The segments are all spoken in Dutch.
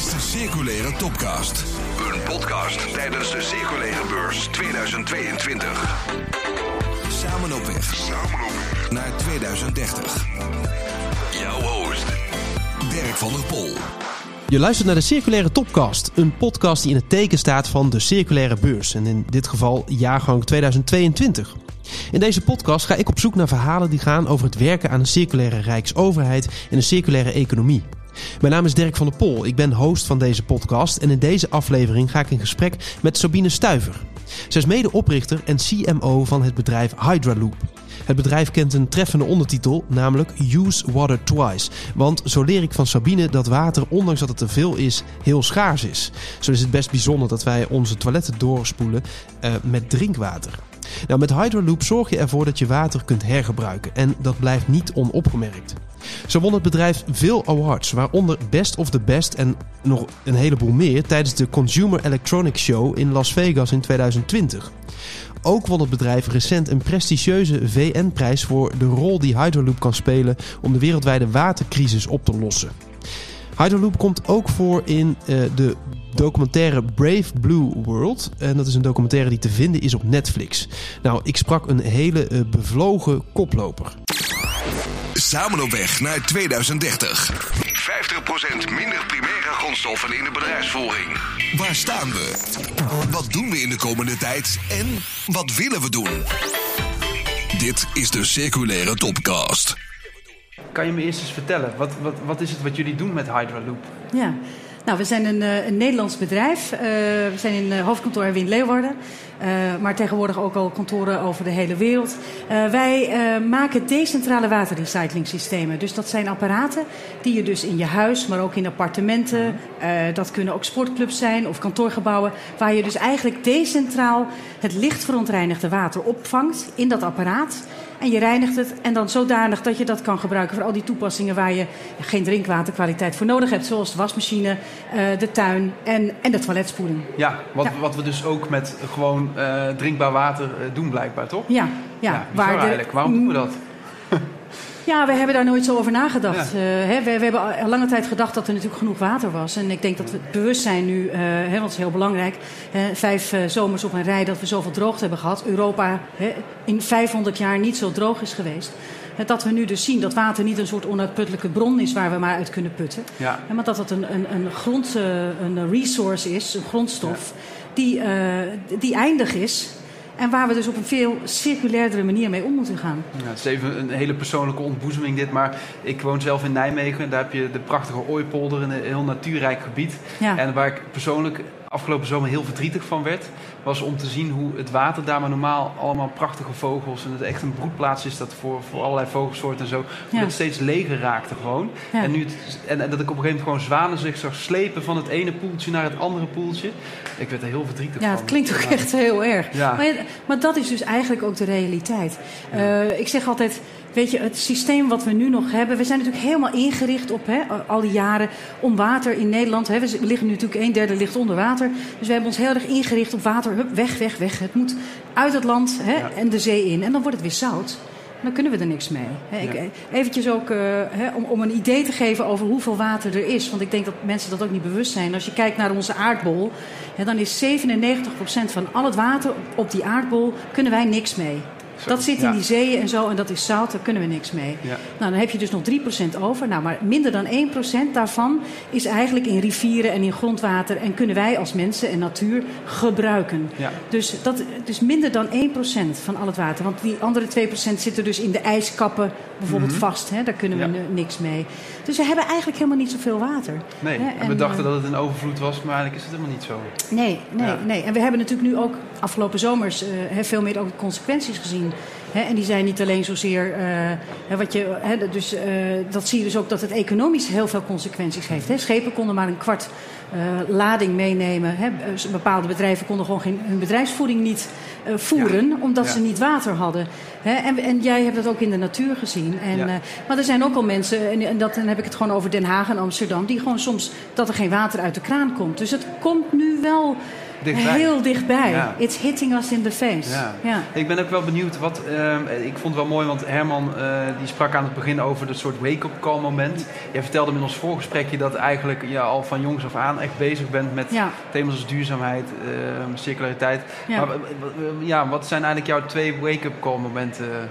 is de Circulaire Topcast. Een podcast tijdens de Circulaire Beurs 2022. Samen op weg. Samen op weg. Naar 2030. Jouw host, Dirk van der Pol. Je luistert naar de Circulaire Topcast, een podcast die in het teken staat van de circulaire beurs. En in dit geval jaargang 2022. In deze podcast ga ik op zoek naar verhalen die gaan over het werken aan een circulaire rijksoverheid en een circulaire economie. Mijn naam is Dirk van der Pol, ik ben host van deze podcast en in deze aflevering ga ik in gesprek met Sabine Stuiver. Zij is medeoprichter en CMO van het bedrijf Hydraloop. Het bedrijf kent een treffende ondertitel, namelijk Use Water Twice. Want zo leer ik van Sabine dat water, ondanks dat het te veel is, heel schaars is. Zo is het best bijzonder dat wij onze toiletten doorspoelen uh, met drinkwater. Nou, met Hydraloop zorg je ervoor dat je water kunt hergebruiken en dat blijft niet onopgemerkt. Zo won het bedrijf veel awards, waaronder Best of the Best en nog een heleboel meer tijdens de Consumer Electronics Show in Las Vegas in 2020. Ook won het bedrijf recent een prestigieuze VN-prijs voor de rol die Hydraloop kan spelen om de wereldwijde watercrisis op te lossen. Hydraloop komt ook voor in uh, de documentaire Brave Blue World. En dat is een documentaire die te vinden is op Netflix. Nou, ik sprak een hele uh, bevlogen koploper. Samen op weg naar 2030. 50% minder primaire grondstoffen in de bedrijfsvoering. Waar staan we? Wat doen we in de komende tijd? En wat willen we doen? Dit is de Circulaire Topcast. Kan je me eerst eens vertellen, wat, wat, wat is het wat jullie doen met Hydraloop? Ja, nou, we zijn een, een Nederlands bedrijf. Uh, we zijn in uh, hoofdkantoor in Leeuwarden. Uh, maar tegenwoordig ook al kantoren over de hele wereld. Uh, wij uh, maken decentrale waterrecyclingsystemen. Dus dat zijn apparaten die je dus in je huis, maar ook in appartementen. dat kunnen ook sportclubs zijn of kantoorgebouwen. Waar je dus eigenlijk decentraal het licht verontreinigde water opvangt in dat apparaat. En je reinigt het en dan zodanig dat je dat kan gebruiken voor al die toepassingen waar je geen drinkwaterkwaliteit voor nodig hebt. Zoals de wasmachine, de tuin en, en de toiletspoeling. Ja, wat, ja. wat we dus ook met gewoon uh, drinkbaar water uh, doen blijkbaar, toch? Ja, ja. ja waar de, eigenlijk? Waarom doen we dat? Ja, we hebben daar nooit zo over nagedacht. Ja. Uh, hè, we, we, hebben al lange tijd gedacht dat er natuurlijk genoeg water was. En ik denk dat we het bewustzijn nu, uh, hè, want het is heel belangrijk... Hè, vijf zomers op een rij dat we zoveel droogte hebben gehad. Europa hè, in 500 jaar niet zo droog is geweest. Dat we nu dus zien dat water niet een soort onuitputtelijke bron is waar we maar uit kunnen putten. Ja. Maar dat het een, een, een, grond, een resource is, een grondstof... Ja die, uh, die eindig is. En waar we dus op een veel circulairdere manier mee om moeten gaan. Ja, het is even een hele persoonlijke ontboezeming dit. Maar ik woon zelf in Nijmegen. En daar heb je de prachtige Ooipolder in een heel natuurrijk gebied. Ja. En waar ik persoonlijk afgelopen zomer heel verdrietig van werd... was om te zien hoe het water daar maar normaal allemaal prachtige vogels... en het echt een broedplaats is dat voor, voor allerlei vogelsoorten en zo... Ja. dat het steeds leger raakte gewoon. Ja. En, nu het, en, en, dat ik op een gegeven moment gewoon zwanen zich zag slepen... van het ene poeltje naar het andere poeltje. Ik werd er heel verdrietig ja, van. Ja, het klinkt ook echt heel erg. Ja. Maar, maar dat is dus eigenlijk ook de realiteit. Uh, ik zeg altijd... Weet je, het systeem wat we nu nog hebben, we zijn natuurlijk helemaal ingericht op hè, al die jaren om water in Nederland. Hè, we liggen nu natuurlijk een derde ligt onder water. Dus we hebben ons heel erg ingericht op water. Hup, weg, weg, weg. Het moet uit het land hè, Ja. en de zee in. En dan wordt het weer zout. Dan kunnen we er niks mee. Hè, ik, Ja. eventjes ook uh, hè, om, om een idee te geven over hoeveel water er is. Want ik denk dat mensen dat ook niet bewust zijn. Als je kijkt naar onze aardbol, hè, dan is 97% van al het water op die aardbol kunnen wij niks mee. Dat zit ja. in die zeeën en zo en dat is zout, daar kunnen we niks mee. Ja. Nou, dan heb je dus nog 3% over. Nou, maar minder dan 1% daarvan is eigenlijk in rivieren en in grondwater en kunnen wij als mensen en natuur gebruiken. Ja. Dus dat is minder dan 1% van al het water. Want die andere 2% zitten dus in de ijskappen bijvoorbeeld vast. Hè? Daar kunnen we Mhm. Niks mee. Dus we hebben eigenlijk helemaal niet zoveel water. Nee, Hè, en we en, dachten eh, dat het een overvloed was, maar eigenlijk is het helemaal niet zo. Nee, nee, nee. En we hebben natuurlijk nu ook afgelopen zomers eh, veel meer ook de consequenties gezien. Hè, en die zijn niet alleen zozeer. eh, wat je, dus, eh, dat zie je dus ook dat het economisch heel veel consequenties heeft. Hè. Schepen konden maar een kwart eh, lading meenemen. Hè. Bepaalde bedrijven konden gewoon geen, hun bedrijfsvoering niet voeren, omdat Ja. ze niet water hadden. Hè. En, en jij hebt dat ook in de natuur gezien. En, Ja. maar er zijn ook al mensen, en, en dat, dan heb ik het gewoon over Den Haag en Amsterdam, die gewoon soms dat er geen water uit de kraan komt. Dus het komt nu wel dichtbij. Heel dichtbij. Ja. It's hitting us in the face. Ja. Ja. Ik ben ook wel benieuwd wat. ehm, ik vond het wel mooi, want Herman eh, die sprak aan het begin over dat soort wake-up call moment. Jij vertelde in ons voorgesprekje dat eigenlijk je al van jongs af aan echt bezig bent met Ja. thema's als duurzaamheid, ehm, circulariteit. Ja. Maar ja, wat zijn eigenlijk jouw twee wake-up call momenten?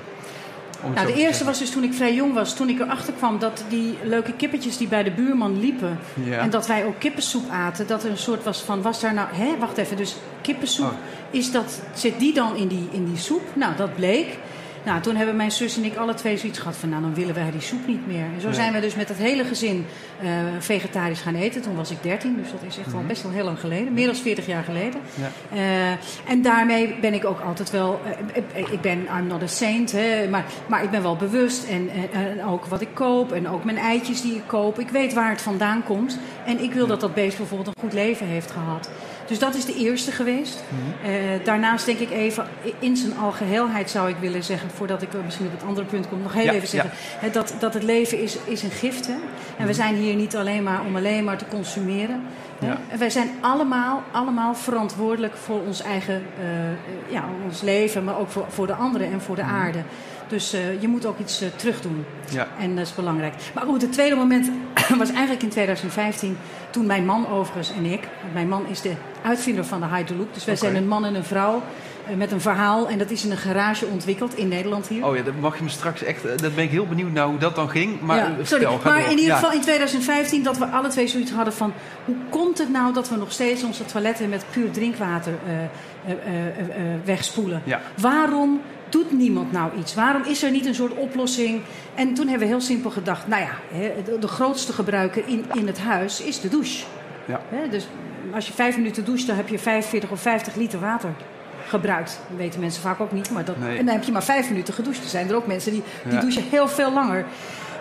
Nou, de te eerste was dus toen ik vrij jong was. Toen ik erachter kwam dat die leuke kippetjes die bij de buurman liepen. Ja. En dat wij ook kippensoep aten. Dat er een soort was van, was daar nou... Hè, wacht even, dus kippensoep. Oh. Is dat, zit die dan in die, in die soep? Nou, dat bleek. Nou, toen hebben mijn zus en ik alle twee zoiets gehad van... nou, dan willen wij die soep niet meer. En zo Nee. zijn we dus met het hele gezin eh, vegetarisch gaan eten. Toen was ik 13, dus dat is echt al best wel heel lang geleden. Meer dan 40 jaar geleden. Mhm. Ja. Eh, en daarmee ben ik ook altijd wel... eh, ik ben, I'm not a saint, hè, maar, maar ik ben wel bewust. En, en, en ook wat ik koop en ook mijn eitjes die ik koop. Ik weet waar het vandaan komt. En ik wil dat dat beest bijvoorbeeld een goed leven heeft gehad. Dus dat is de eerste geweest. Mhm. Eh, daarnaast denk ik even, in zijn algeheelheid zou ik willen zeggen... voordat ik eh, misschien op het andere punt kom, nog heel Ja, even zeggen... hè, dat, dat het leven is, is een gift. Hè? En we zijn hier niet alleen maar om alleen maar te consumeren. Ja. En wij zijn allemaal, allemaal verantwoordelijk voor ons eigen eh, ja, ons leven... maar ook voor, voor de anderen en voor de aarde. Dus eh, je moet ook iets eh, terug doen. Ja. En dat is belangrijk. Maar goed, het tweede moment was eigenlijk in 2015. Toen mijn man overigens en ik. want Mijn man is de uitvinder van de Hyperloop. Dus wij zijn een man en een vrouw eh, met een verhaal. En dat is in een garage ontwikkeld in Nederland hier. Oh ja, dat mag je me straks echt. Dat ben ik heel benieuwd naar hoe dat dan ging. Maar Ja, sorry. vertel, maar door. in ieder Ja. geval in 2015 dat we alle twee zoiets hadden van... hoe komt het nou dat we nog steeds onze toiletten met puur drinkwater wegspoelen? Ja. Waarom doet niemand nou iets? Waarom is er niet een soort oplossing? En toen hebben we heel simpel gedacht... nou ja, de, grootste gebruiker in, in het huis is de douche. Ja. Dus als je vijf minuten doucht, dan heb je 45 of 50 liter water gebruikt. Dat weten mensen vaak ook niet. Maar dat, Nee. En dan heb je maar vijf minuten gedoucht. Er zijn er ook mensen die, die Ja. douchen heel veel langer.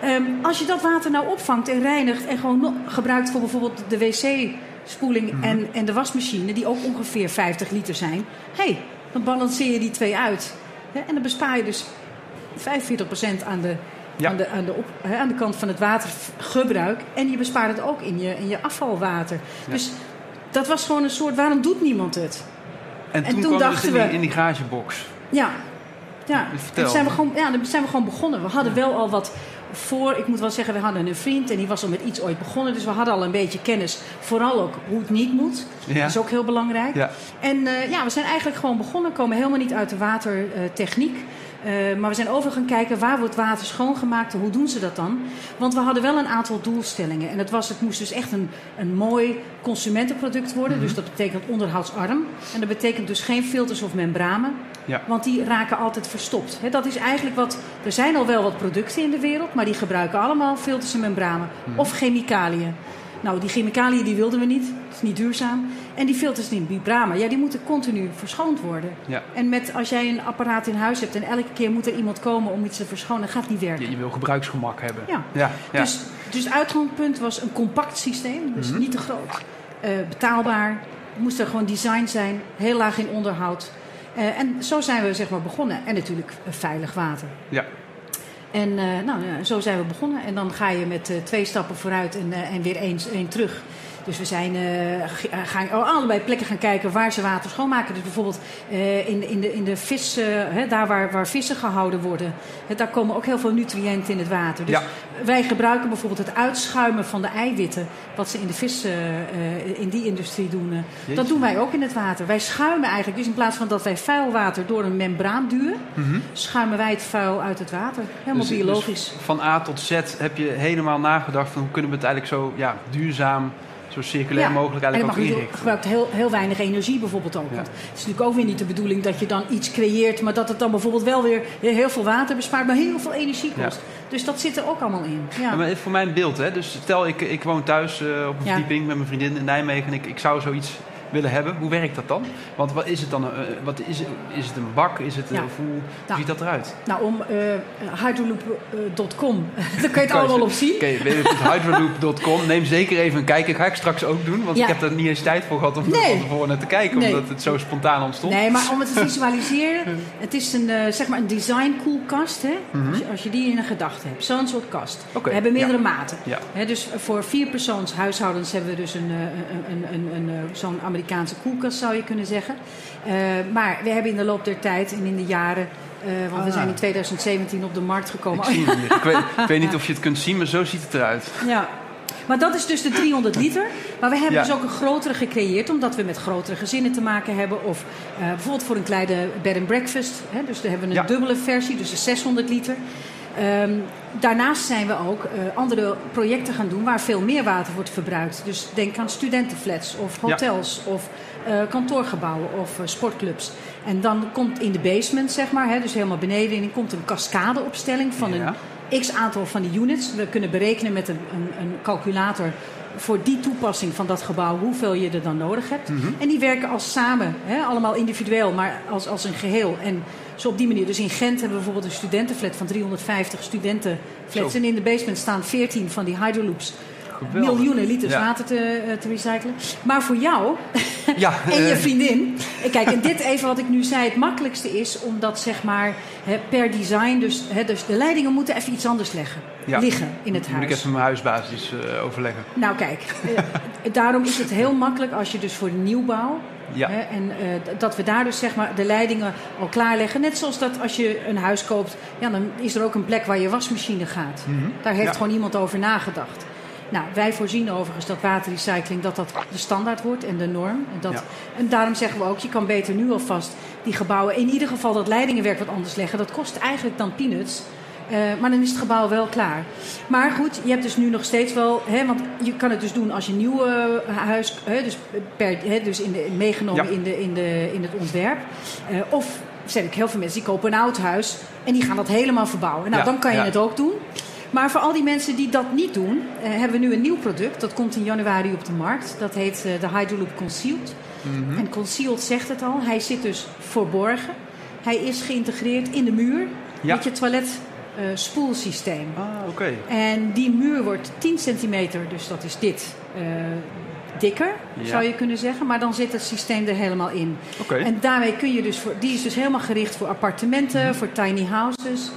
Ehm, als je dat water nou opvangt en reinigt en gewoon gebruikt voor bijvoorbeeld de wc-spoeling Mhm. en, en de wasmachine, die ook ongeveer 50 liter zijn, hey, dan balanceer je die twee uit. En dan bespaar je dus 45% aan de, Ja. aan, de, aan, de op, aan de kant van het watergebruik. En je bespaart het ook in je, in je afvalwater. Ja. Dus dat was gewoon een soort, waarom doet niemand het? En En toen, toen je dus dachten in die, we- in die garagebox. Ja, ja. Vertel. En zijn we gewoon, ja, dan zijn we gewoon begonnen. We hadden wel al wat voor. Ik moet wel zeggen, we hadden een vriend en die was al met iets ooit begonnen. Dus we hadden al een beetje kennis. Vooral ook hoe het niet moet. Ja. Dat is ook heel belangrijk. Ja. En eh, ja, we zijn eigenlijk gewoon begonnen. Komen helemaal niet uit de watertechniek. Eh, maar we zijn over gaan kijken waar wordt water schoongemaakt en hoe doen ze dat dan? Want we hadden wel een aantal doelstellingen. En het, was, het moest dus echt een, een mooi consumentenproduct worden. Mhm. Dus dat betekent onderhoudsarm. En dat betekent dus geen filters of membranen. Ja. Want die raken altijd verstopt. Dat is eigenlijk wat. Er zijn al wel wat producten in de wereld, maar die gebruiken allemaal filters en membranen. Mhm. Of chemicaliën. Nou, die chemicaliën die wilden we niet. Dat is niet duurzaam. En die filters die membranen, ja, die moeten continu verschoond worden. Ja. En met, als jij een apparaat in huis hebt en elke keer moet er iemand komen om iets te verschonen, gaat niet werken. Je, je wil gebruiksgemak hebben. Ja. Ja. ja. Dus, dus het uitgangspunt was een compact systeem, dus Mhm. niet te groot. Eh, betaalbaar, moest er gewoon design zijn, heel laag in onderhoud. Eh, en zo zijn we zeg maar begonnen. En natuurlijk eh, veilig water. ja. En eh, nou, zo zijn we begonnen. En dan ga je met eh, twee stappen vooruit en, eh, en weer één, één terug. Dus we zijn eh, gaan oh, allebei plekken gaan kijken waar ze water schoonmaken. Dus bijvoorbeeld eh, in, in, de, in de vis, hè, daar waar, waar vissen gehouden worden, hè, daar komen ook heel veel nutriënten in het water. Dus Ja. wij gebruiken bijvoorbeeld het uitschuimen van de eiwitten, wat ze in de vis, eh, in die industrie doen. dat doen wij ook in het water. Wij schuimen eigenlijk, dus in plaats van dat wij vuil water door een membraan duwen, Mhm. schuimen wij het vuil uit het water. Helemaal Dus- biologisch. dus van A tot Z heb je helemaal nagedacht van hoe kunnen we het eigenlijk zo ja, duurzaam, zo circulair Ja. mogelijk en eigenlijk ook niet, inrichten. gebruikt heel, heel weinig energie bijvoorbeeld ook. Ja. Want het is natuurlijk ook weer niet de bedoeling dat je dan iets creëert, maar dat het dan bijvoorbeeld wel weer heel veel water bespaart, maar heel veel energie Ja. kost. Dus dat zit er ook allemaal in. Ja. Maar voor mijn beeld, hè. Dus stel ik, ik woon thuis eh, op een verdieping met mijn vriendin in Nijmegen en ik, ik zou zoiets willen hebben. Hoe werkt dat dan? Want wat is het dan? eh, wat is, is het een bak? Is het, eh, Ja. of hoe, hoe Nou. ziet dat eruit? Nou, om uh, hydroloop.com, daar kun je het allemaal op zien. Oké, www.hydroloop.com. Neem zeker even een kijkje. Ga ik straks ook doen, want Ja. ik heb er niet eens tijd voor gehad om Nee. er van tevoren naar te kijken, Nee. omdat het zo spontaan ontstond. Nee, maar om het te visualiseren, het is een, eh, zeg maar een design koelkast. Hè? als, je, als je die in een gedachte hebt. Zo'n soort kast. Mhm. We hebben meerdere ja. maten. Ja. Hè, dus voor vier persoons huishoudens hebben we dus een, eh, een, een, een, een, eh, zo'n Amerikaanse koelkast zou je kunnen zeggen. Uh, maar we hebben in de loop der tijd en in de jaren uh, want we zijn in 2017 op de markt gekomen. Ik, zie ik, weet, ik, weet, niet of je het kunt zien, maar zo ziet het eruit. Ja. Maar dat is dus de 300 liter. Maar we hebben ja. dus ook een grotere gecreëerd, omdat we met grotere gezinnen te maken hebben. Of uh, bijvoorbeeld voor een kleine bed and breakfast. Hè, dus daar hebben we een ja. dubbele versie, dus de 600 liter. Um, daarnaast zijn we ook uh, andere projecten gaan doen waar veel meer water wordt verbruikt. Dus denk aan studentenflats of hotels ja. of uh, kantoorgebouwen of uh, sportclubs. En dan komt in de basement, zeg maar, hè, dus helemaal beneden, komt een cascadeopstelling van ja. een x aantal van die units. We kunnen berekenen met een, een, een calculator voor die toepassing van dat gebouw hoeveel je er dan nodig hebt. Mm -hmm. En die werken als samen, hè, allemaal individueel, maar als, als een geheel. En zo op die manier. Dus in Gent hebben we bijvoorbeeld een studentenflat van 350 studentenflats. Zo. En in de basement staan 14 van die hydroloops. Geweldig. Miljoenen liters ja. water te, uh, te, recyclen. Maar voor jou ja, en je vriendin. Kijk, en dit even wat ik nu zei. Het makkelijkste is omdat zeg maar hè, per design. Dus, hè, dus de leidingen moeten even iets anders leggen, ja. liggen in het huis. Moet ik even mijn huisbasis uh, overleggen. Nou kijk, daarom is het heel makkelijk als je dus voor de nieuwbouw. Ja. Hè, en uh, dat we daar dus zeg maar de leidingen al klaarleggen. Net zoals dat als je een huis koopt, ja, dan is er ook een plek waar je wasmachine gaat. Mhm. Mm -hmm. Daar heeft ja. gewoon iemand over nagedacht. Nou, wij voorzien overigens dat waterrecycling dat dat de standaard wordt en de norm. En, dat, Ja. en daarom zeggen we ook, je kan beter nu alvast die gebouwen... in ieder geval dat leidingenwerk wat anders leggen. Dat kost eigenlijk dan peanuts. Uh, maar dan is het gebouw wel klaar. Maar goed, je hebt dus nu nog steeds wel... Hè, want je kan het dus doen als je een nieuw uh, huis... Hè, dus per, hè, dus in de, meegenomen Ja. in, de, in, de, in het ontwerp. Uh, of, zeg ik, heel veel mensen die kopen een oud huis... en die gaan dat helemaal verbouwen. Nou, Ja, dan kan je ja. het ook doen. Maar voor al die mensen die dat niet doen, eh, hebben we nu een nieuw product. Dat komt in januari op de markt. Dat heet eh, de Hydroloop Concealed. Mhm. En Concealed zegt het al. Hij zit dus verborgen. Hij is geïntegreerd in de muur met je toilet eh, spoelsysteem. Ah, oké. En die muur wordt 10 centimeter, dus dat is dit, eh, dikker, Ja. zou je kunnen zeggen. Maar dan zit het systeem er helemaal in. En daarmee kun je dus, voor, die is dus helemaal gericht voor appartementen, Mhm. voor tiny houses.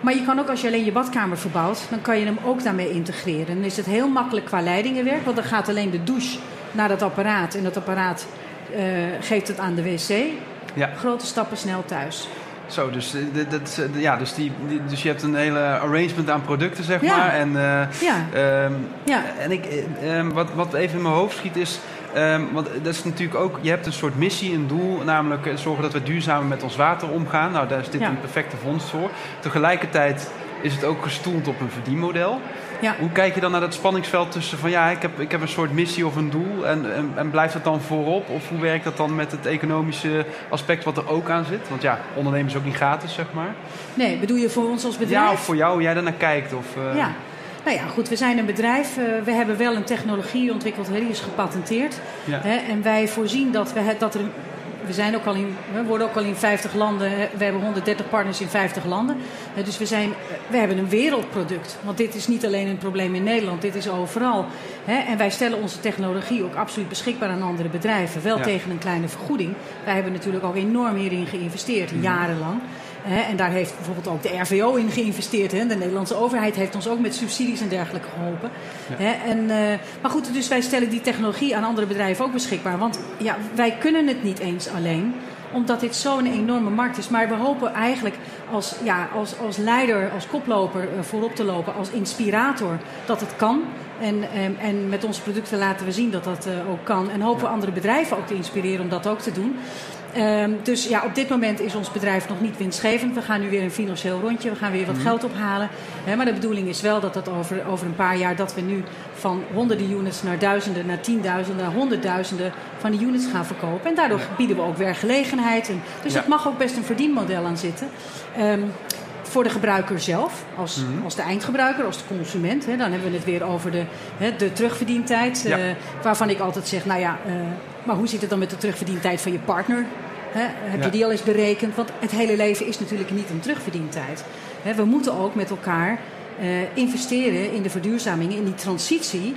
Maar je kan ook als je alleen je badkamer verbouwt, dan kan je hem ook daarmee integreren. Dan is het heel makkelijk qua leidingenwerk, want dan gaat alleen de douche naar dat apparaat. En dat apparaat eh, geeft het aan de wc. Ja. Grote stappen snel thuis. Zo, dus, eh, dat, eh, ja, dus, die, dus je hebt een hele arrangement aan producten, zeg Ja. maar. En, eh, Ja. ehm, Ja. en ik, eh, ehm, wat, wat even in mijn hoofd schiet is... ehm, want dat is natuurlijk ook... Je hebt een soort missie, een doel. Namelijk zorgen dat we duurzamer met ons water omgaan. Nou, daar is dit Ja. een perfecte vondst voor. Tegelijkertijd is het ook gestoeld op een verdienmodel. Ja. Hoe kijk je dan naar dat spanningsveld tussen van... ja, ik heb, ik heb een soort missie of een doel... En, en, en blijft dat dan voorop? Of hoe werkt dat dan met het economische aspect wat er ook aan zit? Want ja, ondernemen is ook niet gratis, zeg maar. Nee, bedoel je voor ons als bedrijf? Ja, of voor jou, hoe jij daarnaar kijkt. Of, eh, Ja. Nou ja, goed, we zijn een bedrijf. eh, we hebben wel een technologie ontwikkeld, die is gepatenteerd. Ja. Hè, en wij voorzien dat we het, dat er. We, zijn ook al in, we worden ook al in 50 landen. We hebben 130 partners in 50 landen. Dus we, zijn, we hebben een wereldproduct. Want dit is niet alleen een probleem in Nederland, dit is overal. En wij stellen onze technologie ook absoluut beschikbaar aan andere bedrijven. Wel Ja. tegen een kleine vergoeding. Wij hebben natuurlijk ook enorm hierin geïnvesteerd, Mhm. jarenlang. Hè, en daar heeft bijvoorbeeld ook de RVO in geïnvesteerd. Hè. De Nederlandse overheid heeft ons ook met subsidies en dergelijke geholpen. Hè, en, eh, maar goed, dus wij stellen die technologie aan andere bedrijven ook beschikbaar. Want ja, wij kunnen het niet eens alleen omdat dit zo'n enorme markt is. Maar we hopen eigenlijk als, ja, als, als leider, als koploper eh, voorop te lopen, als inspirator, dat het kan. En, en, en met onze producten laten we zien dat dat eh, ook kan. En hopen we andere bedrijven ook te inspireren om dat ook te doen. Ehm, dus ja, op dit moment is ons bedrijf nog niet winstgevend. We gaan nu weer een financieel rondje, we gaan weer wat geld ophalen. Maar de bedoeling is wel dat het over, over een paar jaar... dat we nu van honderden units naar duizenden, naar tienduizenden... naar honderdduizenden van die units gaan verkopen. En daardoor bieden we ook werkgelegenheid. En, dus Ja. mag ook best een verdienmodel aan zitten. Ehm, voor de gebruiker zelf, als, Mhm. als de eindgebruiker, als de consument. Hè, dan hebben we het weer over de, hè, de terugverdientijd. Ja. eh, waarvan ik altijd zeg, nou ja, eh, maar hoe zit het dan met de terugverdientijd van je partner? Hè, heb Ja. je die al eens berekend? Want het hele leven is natuurlijk niet een terugverdientijd. Hè, we moeten ook met elkaar eh, investeren in de verduurzaming, in die transitie.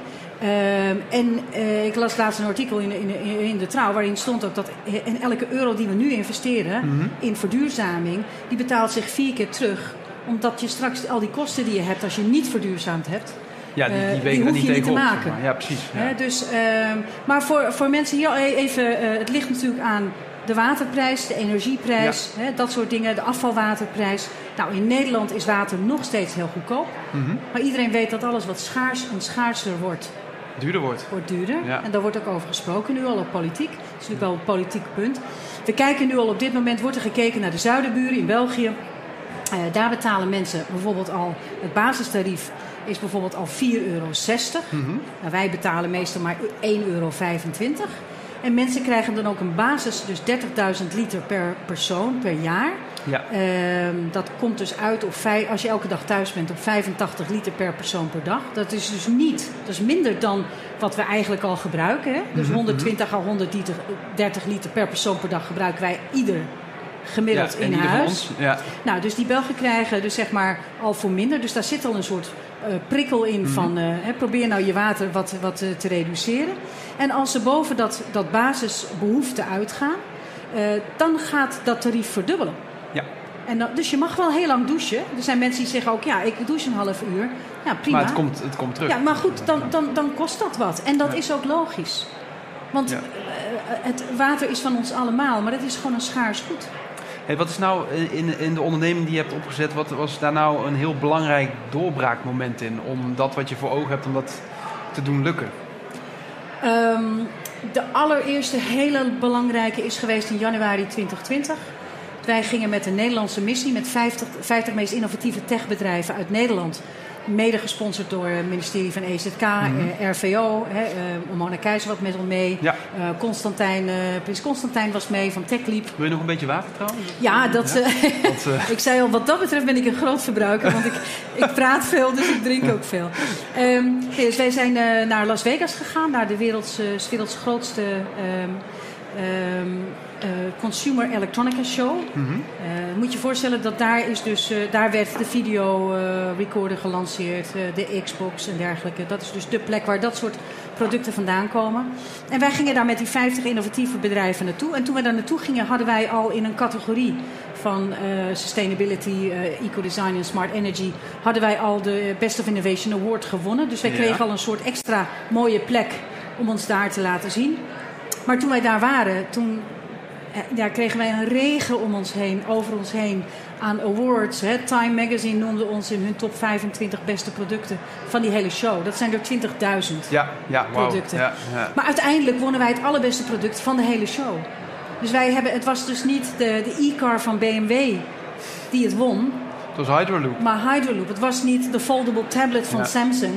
Ehm, en eh, ik las laatst een artikel in, in, in de Trouw waarin stond ook dat in elke euro die we nu investeren Mhm. in verduurzaming, die betaalt zich vier keer terug. Omdat je straks al die kosten die je hebt als je niet verduurzaamd hebt, Ja, die, die, wegen er hoef niet je niet te tegenop, maken. zeg maar. Ja, precies. Ja. Dus, ehm, maar voor, voor mensen hier even, eh, het ligt natuurlijk aan de waterprijs, de energieprijs, hè, dat soort dingen, de afvalwaterprijs. Nou, in Nederland is water nog steeds heel goedkoop. Mhm. Maar iedereen weet dat alles wat schaars en schaarser wordt, Duurder wordt. wordt duurder. Ja. En daar wordt ook over gesproken nu al op politiek. Dat is natuurlijk wel een politiek punt. We kijken nu al op dit moment, wordt er gekeken naar de zuidenburen in België. Eh, daar betalen mensen bijvoorbeeld al, het basistarief is bijvoorbeeld al 4,60 euro. Mhm. Nou, wij betalen meestal maar 1,25 euro. En mensen krijgen dan ook een basis, dus 30.000 liter per persoon per jaar. Ja. Ehm, dat komt dus uit op, vij- als je elke dag thuis bent, op 85 liter per persoon per dag. Dat is dus niet, dat is minder dan wat we eigenlijk al gebruiken. Hè? Dus 120 à 130 liter per persoon per dag gebruiken wij ieder gemiddeld ja, in huis. Ja. Nou, dus die Belgen krijgen dus zeg maar al voor minder. Dus daar zit al een soort eh, prikkel in Mhm. van... eh, hè, probeer nou je water wat, wat eh, te reduceren. En als ze boven dat, dat basisbehoefte uitgaan... dan gaat dat tarief verdubbelen. En dan, dus je mag wel heel lang douchen. Er zijn mensen die zeggen ook, ja, ik douche een half uur. Ja, prima. Maar het komt, het komt terug. Ja, maar goed, dan, dan, dan kost dat wat. En dat Ja. is ook logisch. Want Ja. eh, het water is van ons allemaal, maar het is gewoon een schaars goed. Hey, wat is nou in, in de onderneming die je hebt opgezet, wat was daar nou een heel belangrijk doorbraakmoment in? Om dat wat je voor ogen hebt, om dat te doen lukken? Ehm, de allereerste hele belangrijke is geweest in januari 2020. Wij gingen met een Nederlandse missie met 50, 50 meest innovatieve techbedrijven uit Nederland. Mede gesponsord door het ministerie van EZK, eh, RVO. Hè, eh, Mona Keizer was met ons mee. Ja. Eh, Constantijn, eh, Prins Constantijn was mee van TechLeap. Wil je nog een beetje water trouwens? Ja, dat, Ja? ik zei al, wat dat betreft ben ik een groot verbruiker, want ik, ik praat veel, dus ik drink ook veel. Nee, dus wij zijn naar Las Vegas gegaan, naar de werelds, werelds grootste ehm, ehm, eh, Consumer Electronica Show. mhm. Eh, moet je je voorstellen dat daar is dus, eh, daar werd de video eh, recorder gelanceerd, eh, de Xbox en dergelijke. Dat is dus de plek waar dat soort producten vandaan komen. En wij gingen daar met die 50 innovatieve bedrijven naartoe. En toen we daar naartoe gingen, hadden wij al in een categorie van eh, sustainability, eh, eco-design en smart energy, hadden wij al de Best of Innovation Award gewonnen. Dus wij Ja. kregen al een soort extra mooie plek om ons daar te laten zien. Maar toen wij daar waren, toen eh, ja, kregen wij een regen om ons heen, over ons heen aan awards. Hè. Time Magazine noemde ons in hun top 25 beste producten van die hele show. Dat zijn er 20.000. Ja, ja, wauw. Producten. Ja. Maar uiteindelijk wonnen wij het allerbeste product van de hele show. Dus wij hebben, het was dus niet de, e-car van BMW die het won, Het was Hydroloop. maar Hydroloop. Het was niet de foldable tablet van. Samsung,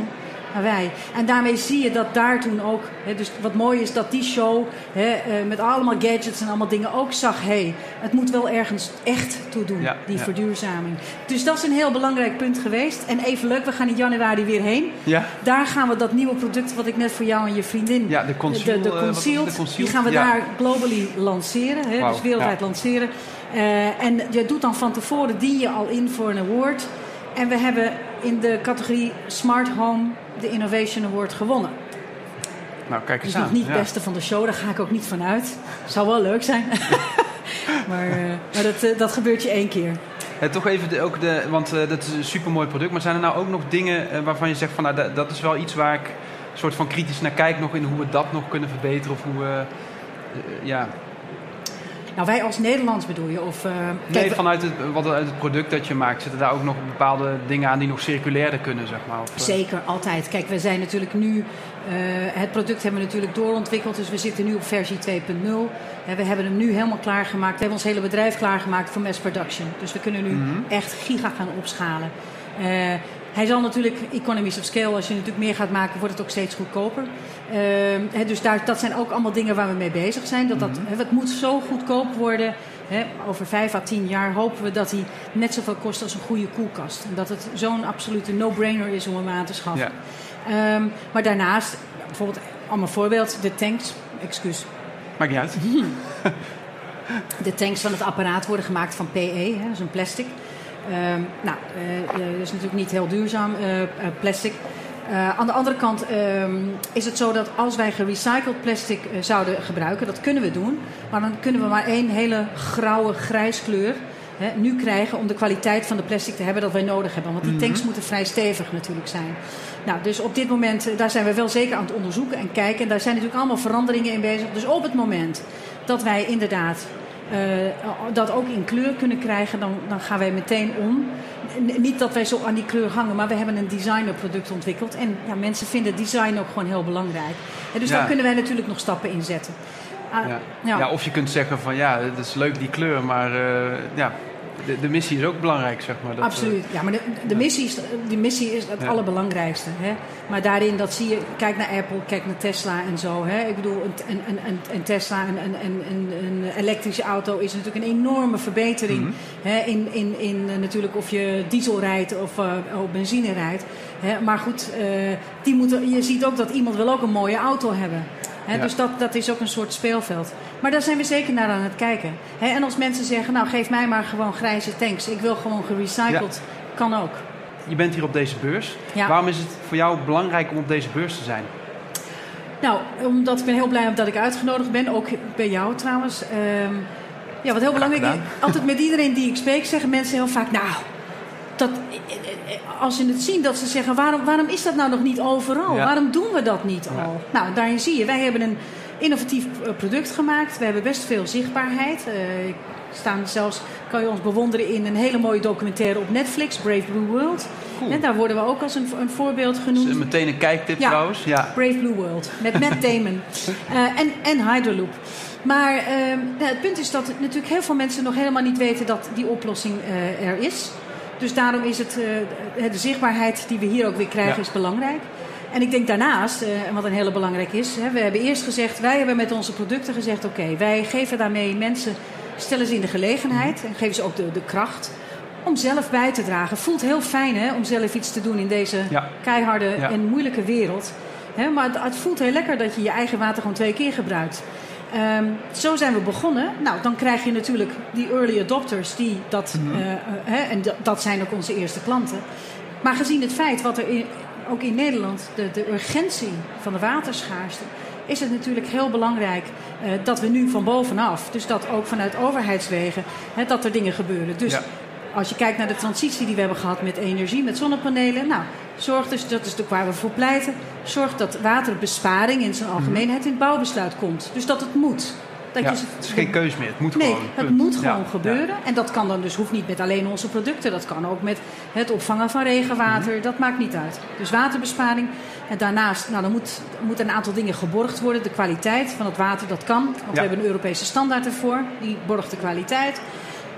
wij. En daarmee zie je dat daar toen ook... Hè, dus wat mooi is dat die show hè, eh, met allemaal gadgets en allemaal dingen ook zag... hé, hey, het moet wel ergens echt toe doen, Ja, die ja. verduurzaming. Dus dat is een heel belangrijk punt geweest. En even leuk, we gaan in januari weer heen. Ja, Daar gaan we dat nieuwe product wat ik net voor jou en je vriendin... ja de Conceal. de, de eh? Concealed, De Concealed? die gaan we daar globally lanceren. Hè, dus wereldwijd lanceren. Eh, en je doet dan van tevoren, dien je al in voor een award. En we hebben in de categorie Smart Home de Innovation Award gewonnen. Nou, kijk Dus eens aan. nog niet het Ja. beste van de show, daar ga ik ook niet van uit. Zou wel leuk zijn. maar eh, maar dat, eh, dat gebeurt je één keer. Eh, toch even de, ook de, want eh, dat is een supermooi product. Maar zijn er nou ook nog dingen waarvan je zegt van nou, dat, dat is wel iets waar ik een soort van kritisch naar kijk nog in hoe we dat nog kunnen verbeteren of hoe we ja, Nou, wij als Nederlands bedoel je? Of, eh, nee, kijk, vanuit het, wat, uit het product dat je maakt, zitten daar ook nog bepaalde dingen aan die nog circulairder kunnen, zeg maar. Of, eh, Zeker, altijd. Kijk, we zijn natuurlijk nu. eh, het product hebben we natuurlijk doorontwikkeld, dus we zitten nu op versie 2.0. Hè, we hebben hem nu helemaal klaargemaakt. We hebben ons hele bedrijf klaargemaakt voor mass production. Dus we kunnen nu Mhm. echt giga gaan opschalen. Hij zal natuurlijk, economies of scale, als je natuurlijk meer gaat maken, wordt het ook steeds goedkoper. Eh, hè, dus daar, dat zijn ook allemaal dingen waar we mee bezig zijn. Dat, dat, Mhm. het moet zo goedkoop worden. Over vijf à tien jaar hopen we dat hij net zoveel kost als een goede koelkast. En dat het zo'n absolute no-brainer is om hem aan te schaffen. Ja, Ehm, maar daarnaast, bijvoorbeeld, allemaal voorbeeld, de tanks, excuus. maakt niet uit. De tanks van het apparaat worden gemaakt van PE, hè, dat is een plastic. Ehm, nou, eh, eh, dat is natuurlijk niet heel duurzaam, eh, plastic. Aan de andere kant ehm, is het zo dat als wij gerecycled plastic zouden gebruiken, dat kunnen we doen. Maar dan kunnen we maar één hele grauwe grijs kleur hè, nu krijgen om de kwaliteit van de plastic te hebben dat wij nodig hebben. Want die Mhm. tanks moeten vrij stevig natuurlijk zijn. Nou, dus op dit moment, daar zijn we wel zeker aan het onderzoeken en kijken. En daar zijn natuurlijk allemaal veranderingen in bezig. Dus op het moment dat wij inderdaad dat ook in kleur kunnen krijgen, dan, dan gaan wij meteen om. N- niet dat wij zo aan die kleur hangen, maar we hebben een designerproduct ontwikkeld. En ja, mensen vinden design ook gewoon heel belangrijk. En dus Ja. daar kunnen wij natuurlijk nog stappen in zetten. Ah, Ja. ja. Ja, of je kunt zeggen van ja, het is leuk die kleur, maar eh, ja, de, de missie is ook belangrijk, zeg maar. Dat, eh, Absoluut. Ja, maar de, de, missie, is, de missie is het Ja. allerbelangrijkste. Hè? Maar daarin, dat zie je, kijk naar Apple, kijk naar Tesla en zo. Hè? Ik bedoel, een, een, een, een, Tesla, een, een, elektrische auto is natuurlijk een enorme verbetering. Mhm. hè? In, in, in eh, natuurlijk of je diesel rijdt of, eh, of benzine rijdt. Hè? Maar goed, eh, die moeten, je ziet ook dat iemand wil ook een mooie auto hebben. Ja. Dus dat, dat is ook een soort speelveld. Maar daar zijn we zeker naar aan het kijken. En als mensen zeggen, nou geef mij maar gewoon grijze tanks. Ik wil gewoon gerecycled. Kan ook. Je bent hier op deze beurs. Ja. Waarom is het voor jou belangrijk om op deze beurs te zijn? Nou, omdat ik ben heel blij dat ik uitgenodigd ben. Ook bij jou trouwens. Ehm, ja, wat heel belangrijk is. Altijd met iedereen die ik spreek zeggen mensen heel vaak... Nou, als ze het zien dat ze zeggen... Waarom, waarom is dat nou nog niet overal? Ja. Waarom doen we dat niet Ja. al? Nou, daarin zie je. Wij hebben een innovatief eh, product gemaakt. We hebben best veel zichtbaarheid. Eh, staan zelfs, kan je ons bewonderen in een hele mooie documentaire op Netflix, Brave Blue World. Cool. En daar worden we ook als een, een voorbeeld Dus, genoemd. eh, meteen een kijktip Ja. trouwens. Ja. Brave Blue World. Met Matt Damon. Eh, en, en Hyderloop. Maar nou, het punt is dat natuurlijk heel veel mensen nog helemaal niet weten dat die oplossing er is. Dus daarom is het, eh, de zichtbaarheid die we hier ook weer krijgen Ja. is belangrijk. En ik denk daarnaast, eh, wat een hele belangrijk is, hè, we hebben eerst gezegd, wij hebben met onze producten gezegd, oké, wij geven daarmee mensen, stellen ze in de gelegenheid en geven ze ook de, de kracht om zelf bij te dragen. Voelt heel fijn hè, om zelf iets te doen in deze Ja. keiharde Ja. en moeilijke wereld. Hè, maar het, het voelt heel lekker dat je je eigen water gewoon twee keer gebruikt. Ehm, zo zijn we begonnen. Nou, dan krijg je natuurlijk die early adopters die dat, hè, en dat, zijn ook onze eerste klanten. Maar gezien het feit wat er in, ook in Nederland, de, de urgentie van de waterschaarste, is het natuurlijk heel belangrijk eh, dat we nu van bovenaf, dus dat ook vanuit overheidswegen, dat er dingen gebeuren. Dus Ja. Als je kijkt naar de transitie die we hebben gehad met energie, met zonnepanelen, nou, zorg dus, dat is natuurlijk waar we voor pleiten, zorg dat waterbesparing in zijn algemeenheid in het bouwbesluit komt. Dus dat het moet. Dat Ja, je ze- het is geen keus meer. Het moet Nee, gewoon. het punt. moet Ja. gewoon gebeuren. En dat kan dan dus, hoeft niet met alleen onze producten. Dat kan ook met het opvangen van regenwater. Mhm. Dat maakt niet uit. Dus waterbesparing. En daarnaast, nou, dan moet, moeten een aantal dingen geborgd worden. De kwaliteit van het water, dat kan. Want we hebben een Europese standaard ervoor. Die borgt de kwaliteit.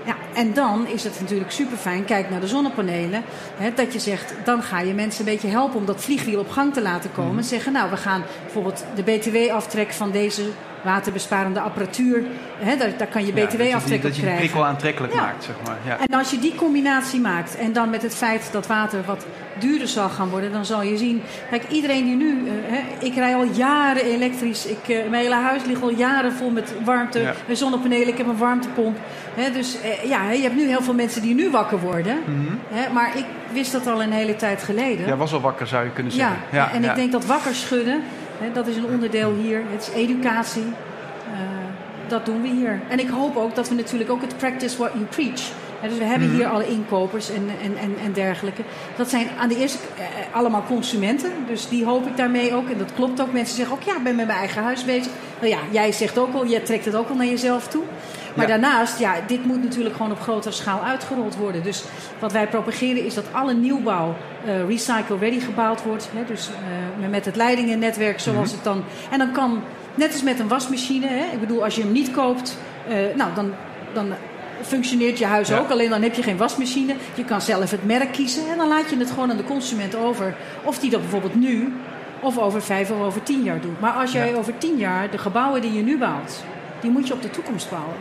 Ja, en dan is het natuurlijk super fijn. Kijk naar de zonnepanelen. Hè, dat je zegt, dan ga je mensen een beetje helpen om dat vliegwiel op gang te laten komen. Mhm. Zeggen, nou, we gaan bijvoorbeeld de BTW-aftrek van deze waterbesparende apparatuur. Hè, daar, daar kan je Ja, BTW-aftrek op Dat je die krijgen. prikkel aantrekkelijk Ja. maakt, zeg maar. Ja. En als je die combinatie maakt en dan met het feit dat water wat duurder zal gaan worden, dan zal je zien. Kijk, iedereen die nu. eh, hè, ik rij al jaren elektrisch. Ik, eh, mijn hele huis ligt al jaren vol met warmte, Ja. met zonnepanelen. Ik heb een warmtepomp. Hè, dus eh, ja, je hebt nu heel veel mensen die nu wakker worden. Hè, maar ik wist dat al een hele tijd geleden. Jij was al wakker, zou je kunnen Ja, zeggen. en ja. ik denk dat wakker schudden, dat is een onderdeel hier. Het is educatie. Eh, dat doen we hier. En ik hoop ook dat we natuurlijk ook het practice what you preach. Dus we hebben Mhm. hier alle inkopers en, en, en, en dergelijke. Dat zijn aan de eerste eh, allemaal consumenten. Dus die hoop ik daarmee ook. En dat klopt ook. Mensen zeggen ook, ja, ik ben met mijn eigen huis bezig. Nou ja, jij zegt ook al, jij trekt het ook al naar jezelf toe. Maar Ja. daarnaast, ja, dit moet natuurlijk gewoon op grotere schaal uitgerold worden. Dus wat wij propageren is dat alle nieuwbouw eh, recycle-ready gebouwd wordt. Hè, dus eh, met het leidingennetwerk zoals Mhm. het dan... En dan kan, net als met een wasmachine, hè, ik bedoel, als je hem niet koopt... eh, nou, dan, dan functioneert je huis Ja. ook. Alleen dan heb je geen wasmachine. Je kan zelf het merk kiezen. En dan laat je het gewoon aan de consument over. Of die dat bijvoorbeeld nu of over vijf of over tien jaar doet. Maar als jij Ja. over tien jaar de gebouwen die je nu bouwt... die moet je op de toekomst bouwen.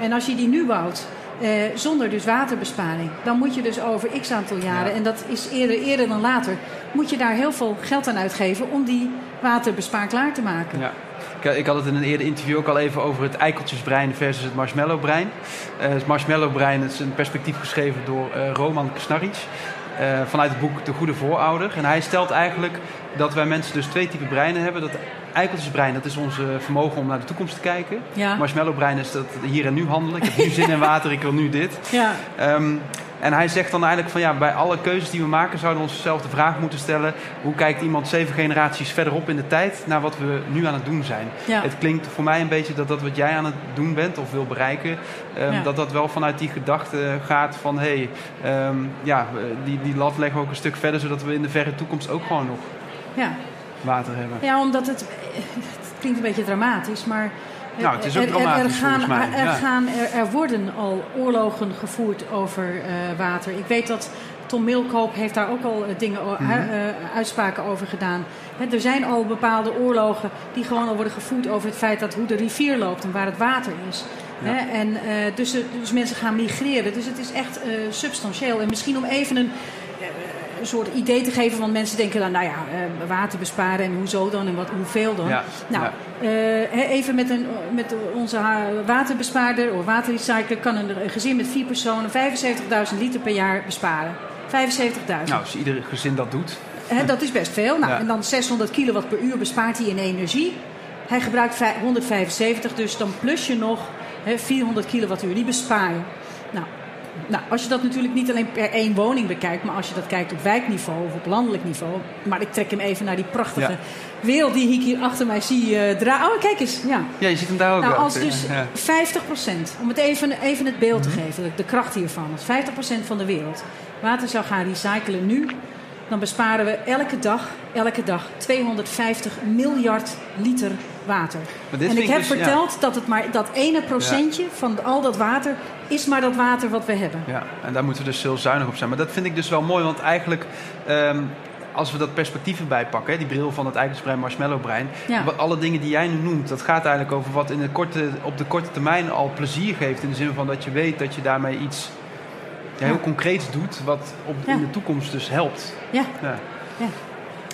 En als je die nu bouwt, eh, zonder dus waterbesparing, dan moet je dus over x aantal jaren, Ja. en dat is eerder, eerder dan later, moet je daar heel veel geld aan uitgeven om die waterbespaar klaar te maken. Ja. Ik, ik had het in een eerder interview ook al even over het eikeltjesbrein versus het marshmallowbrein. Eh het marshmallowbrein is een perspectief geschreven door eh, Roman Knarric. eh, vanuit het boek De Goede Voorouder. En hij stelt eigenlijk dat wij mensen dus twee typen breinen hebben. Dat eikeltjesbrein, dat is onze vermogen om naar de toekomst te kijken. Ja. Marshmallowbrein is dat hier en nu handelen. Ik heb nu zin in water, ik wil nu dit. Ja. Ehm, en hij zegt dan eigenlijk van ja, bij alle keuzes die we maken zouden we onszelf de vraag moeten stellen: hoe kijkt iemand zeven generaties verderop in de tijd naar wat we nu aan het doen zijn? Ja. Het klinkt voor mij een beetje dat dat wat jij aan het doen bent of wil bereiken, ehm, Ja. dat dat wel vanuit die gedachte gaat van hé, hey, ehm, ja, die, die lat leggen we ook een stuk verder zodat we in de verre toekomst ook gewoon nog Ja. Water hebben. ja, omdat het, het klinkt een beetje dramatisch, maar... Nou, het is ook er, er- dramatisch er gaan, Er, gaan, er, er worden al oorlogen gevoerd over eh, water. Ik weet dat Tom Milkoop heeft daar ook al eh, dingen, eh, uitspraken over gedaan. Er zijn al bepaalde oorlogen die gewoon al worden gevoerd over het feit dat hoe de rivier loopt en waar het water is. Ja. En, dus, dus mensen gaan migreren. Dus het is echt substantieel. En misschien om even een, een soort idee te geven, want mensen denken dan, nou ja, eh, water besparen en hoezo dan en wat, hoeveel dan. Ja, Nou, ja. eh, even met, een, met onze waterbespaarder of waterrecycler kan een, gezin met vier personen 75.000 liter per jaar besparen. 75.000. Nou, als ieder gezin dat doet. Dat is best veel. Nou, Ja. En dan 600 kilowatt per uur bespaart hij in energie. Hij gebruikt vij- 175, dus dan plus je nog hè, 400 kilowattuur. Die bespaar je. Nou, als je dat natuurlijk niet alleen per één woning bekijkt, maar als je dat kijkt op wijkniveau of op landelijk niveau. Maar ik trek hem even naar die prachtige Ja. wereld die ik hier achter mij zie eh draaien. Oh, kijk eens. Ja. Ja, je ziet hem daar ook Nou, als dus Ja. 50%, om het even, even het beeld Mhm. te geven, de, de kracht hiervan, als 50% van de wereld water zou gaan recyclen nu, dan besparen we elke dag, elke dag 250 miljard liter water. En ik heb dus- ja. verteld dat het maar dat ene procentje van al dat water is maar dat water wat we hebben. Ja, en daar moeten we dus heel zuinig op zijn. Maar dat vind ik dus wel mooi, want eigenlijk... ehm, als we dat perspectief erbij pakken, die bril van het eikelbrein, marshmallowbrein. Ja. Alle dingen die jij nu noemt, dat gaat eigenlijk over wat in de korte, op de korte termijn al plezier geeft. In de zin van dat je weet dat je daarmee iets ja, heel concreets doet, wat op, in de toekomst dus helpt. Ja, Ja. ja.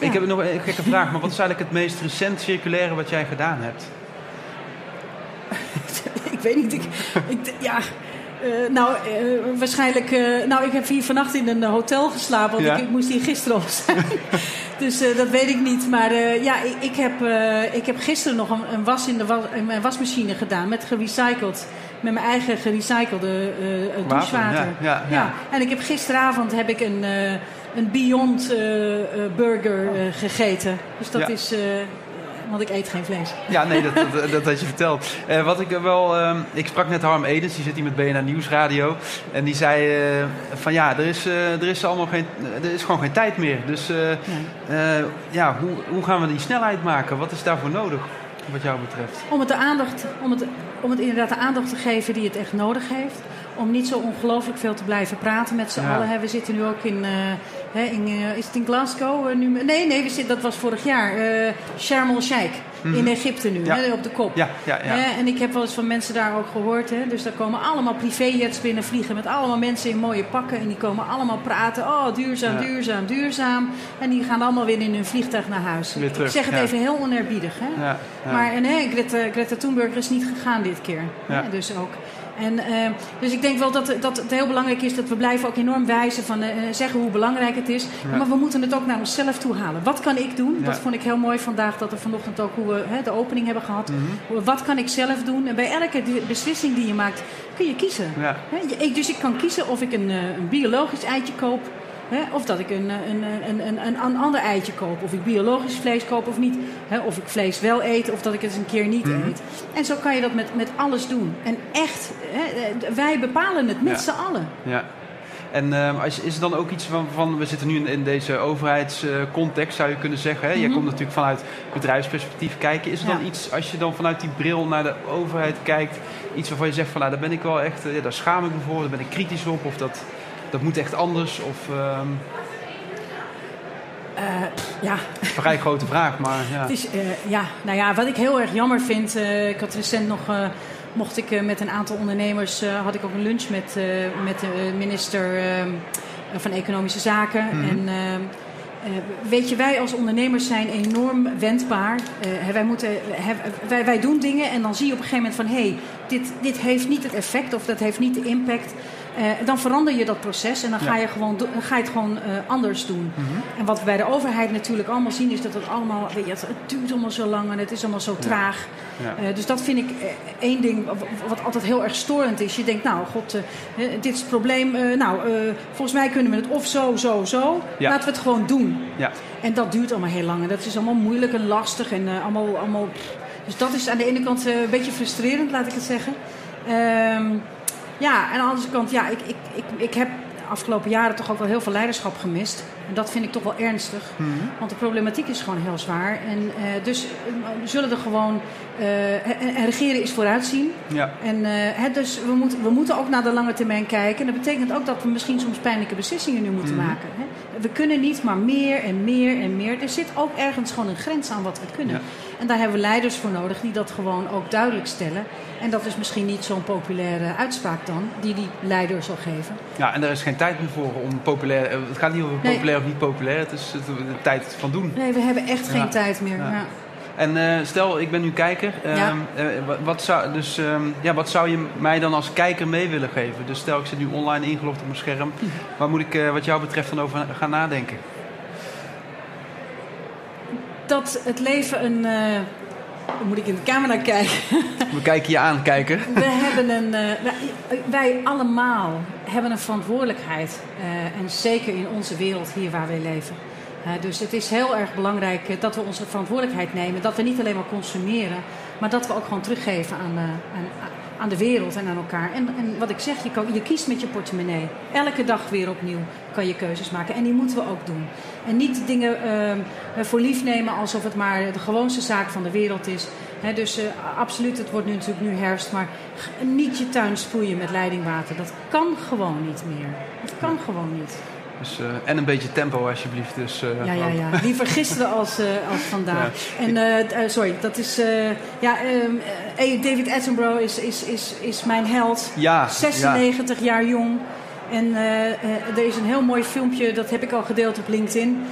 Ik heb nog een gekke vraag, maar wat is eigenlijk het meest recent circulaire wat jij gedaan hebt? ik weet niet. Ik, ik, ja, eh, nou, eh, waarschijnlijk. eh, nou, ik heb hier vannacht in een hotel geslapen. Want Ja. ik, ik moest hier gisteren al zijn. dus dat weet ik niet. Maar ja, ik, ik, heb, ik heb gisteren nog een, een was in, de was, in mijn wasmachine gedaan. Met gerecycled. Met mijn eigen gerecyclede eh, douchewater. ja, ja, ja. En ik heb gisteravond heb ik een, eh, een Beyond Burger gegeten. Dus dat is. want ik eet geen vlees. Ja, nee, dat, dat, dat had je verteld. Wat ik wel, ehm, ik sprak net Harm Edens, die zit hier met BNR Nieuwsradio. En die zei van ja, er is, er, is allemaal geen, er is gewoon geen tijd meer. Dus ja, hoe, hoe gaan we die snelheid maken? Wat is daarvoor nodig, wat jou betreft? Om het, de aandacht, om, het, om het inderdaad de aandacht te geven die het echt nodig heeft. Om niet zo ongelooflijk veel te blijven praten met z'n Ja. allen. We zitten nu ook in, eh, hè, in eh, is het in Glasgow? eh, nu, nee, nee we zitten, dat was vorig jaar. eh Sharm el-Sheikh in Egypte nu, Mhm. Ja. hè, op de kop. Ja, ja, ja. Hè, en ik heb wel eens van mensen daar ook gehoord. Hè, dus daar komen allemaal privéjets binnen vliegen met allemaal mensen in mooie pakken. En die komen allemaal praten. Oh, duurzaam, Ja. duurzaam, duurzaam. En die gaan allemaal weer in hun vliegtuig naar huis. Terug, ik zeg het ja. even heel oneerbiedig. Hè? Maar en, nee, Greta, Greta Thunberg is niet gegaan dit keer. Hè, dus ook. En, eh, dus ik denk wel dat, dat het heel belangrijk is dat we blijven ook enorm wijzen van eh, zeggen hoe belangrijk het is. Ja. Maar we moeten het ook naar onszelf toe halen. Wat kan ik doen? Ja. Dat vond ik heel mooi vandaag dat we vanochtend ook hoe we hè, de opening hebben gehad. Mhm. Wat kan ik zelf doen? En bij elke beslissing die je maakt kun je kiezen. Ja. Dus ik kan kiezen of ik een, eh, een biologisch eitje koop. Of dat ik een, eh, een, een, een, een, een ander eitje koop. Of ik biologisch vlees koop of niet. Hè, of ik vlees wel eet of dat ik het eens een keer niet Mhm. eet. En zo kan je dat met, met alles doen. En echt, hè, eh, wij bepalen het met Ja. z'n allen. Ja. En ehm, als, is er dan ook iets van, van we zitten nu in, in deze overheidscontext, zou je kunnen zeggen. Hè? Jij komt natuurlijk vanuit bedrijfsperspectief kijken. Is er dan Mhm. Iets, als je dan vanuit die bril naar de overheid kijkt, iets waarvan je zegt van nou, daar ben ik wel echt, eh, ja, daar schaam ik me voor, daar ben ik kritisch op, of dat, dat moet echt anders? Of Eh, ja, een vrij grote vraag, maar ja. Het is, eh, ja, nou ja, wat ik heel erg jammer vind. eh, ik had recent nog. mocht ik met een aantal ondernemers. had ik ook een lunch met, met de minister ehm, van Economische Zaken. Mhm. En. ehm, eh, weet je, wij als ondernemers zijn enorm wendbaar. Wij, moeten, wij, wij doen dingen en dan zie je op een gegeven moment van... hé, hey, dit, dit heeft niet het effect of dat heeft niet de impact dan verander je dat proces en dan ga je, gewoon, ga je het gewoon anders doen. Mhm. En wat we bij de overheid natuurlijk allemaal zien is dat het allemaal, weet je, het, duurt allemaal zo lang en het is allemaal zo traag. Ja. dus dat vind ik één ding wat altijd heel erg storend is. Je denkt, nou god, dit is het probleem. nou, volgens mij kunnen we het of zo, zo, zo. Laten we het gewoon doen. Ja. En dat duurt allemaal heel lang. En dat is allemaal moeilijk en lastig. En allemaal, allemaal... Dus dat is aan de ene kant een beetje frustrerend, laat ik het zeggen. Um, ja, en aan de andere kant, ja, ik, ik, ik, ik heb de afgelopen jaren toch ook wel heel veel leiderschap gemist. En dat vind ik toch wel ernstig. Mhm. Want de problematiek is gewoon heel zwaar. En uh, dus we zullen er gewoon. Uh, en regeren is vooruitzien. Ja. En uh, dus we, moeten we moeten ook naar de lange termijn kijken. En dat betekent ook dat we misschien soms pijnlijke beslissingen nu moeten mhm. maken. Hè? We kunnen niet maar meer en meer en meer. Er zit ook ergens gewoon een grens aan wat we kunnen. En daar hebben we leiders voor nodig die dat gewoon ook duidelijk stellen. En dat is misschien niet zo'n populaire uitspraak dan, die die leider zal geven. Ja, en daar is geen tijd meer voor om populair. Het gaat niet over populair of niet populair. Het is de tijd van doen. Nee, we hebben echt geen tijd meer. Ja. En uh, stel, ik ben nu kijker. Uh, ja. uh, wat, zou, dus, uh, ja, wat zou je mij dan als kijker mee willen geven? Dus stel, ik zit nu online ingelogd op mijn scherm. Hm. Waar moet ik wat jou betreft dan over gaan nadenken? Dat het leven een... Dan moet ik in de camera kijken. We kijken je aan, kijker. We hebben een, wij, wij, allemaal hebben een verantwoordelijkheid. en zeker in onze wereld hier waar wij leven dus het is heel erg belangrijk eh, dat we onze verantwoordelijkheid nemen. Dat we niet alleen maar consumeren, maar dat we ook gewoon teruggeven aan, aan, aan de wereld en aan elkaar. En, en wat ik zeg, je, je kiest met je portemonnee. Elke dag weer opnieuw kan je keuzes maken. En die moeten we ook doen. En niet dingen uh, voor lief nemen alsof het maar de gewoonste zaak van de wereld is. dus uh, absoluut, het wordt nu natuurlijk nu herfst, maar niet je tuin sproeien met leidingwater. Dat kan gewoon niet meer. Dat kan gewoon niet. Dus, uh, en een beetje tempo alsjeblieft. Dus, uh, ja, ja, ja. Liever gisteren als, uh, als vandaag. Ja. En sorry, dat is. ja, um, David Attenborough is, is, is, is mijn held. Ja, 96 ja. jaar jong. En er is een heel mooi filmpje, dat heb ik al gedeeld op LinkedIn.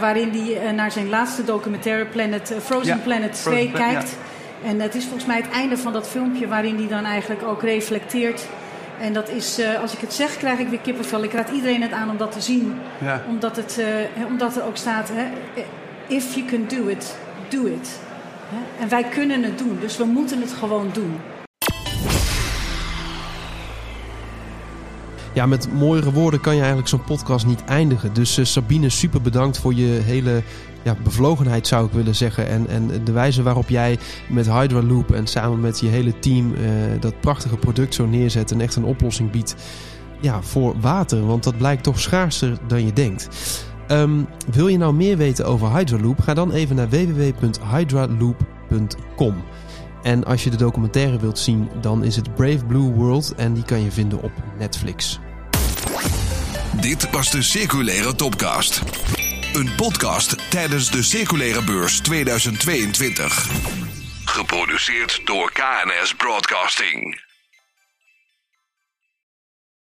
waarin hij naar zijn laatste documentaire Planet, Frozen Planet 2 kijkt. En het is volgens mij het einde van dat filmpje waarin hij dan eigenlijk ook reflecteert en dat is, uh, als ik het zeg, krijg ik weer kippenvel. Ik raad iedereen het aan om dat te zien. Ja. Omdat, het, uh, omdat er ook staat, hè, if you can do it, do it. En wij kunnen het doen, dus we moeten het gewoon doen. Ja, met mooiere woorden kan je eigenlijk zo'n podcast niet eindigen. Dus uh, Sabine, super bedankt voor je hele ja, bevlogenheid zou ik willen zeggen. En, en de wijze waarop jij met Hydraloop en samen met je hele team uh, dat prachtige product zo neerzet en echt een oplossing biedt ja, voor water. Want dat blijkt toch schaarser dan je denkt. Um, wil je nou meer weten over Hydraloop? Ga dan even naar www.hydraloop.com. En als je de documentaire wilt zien, dan is het Brave Blue World en die kan je vinden op Netflix. Dit was de Circulaire Topcast. Een podcast tijdens de Circulaire Beurs 2022. Geproduceerd door KNS Broadcasting.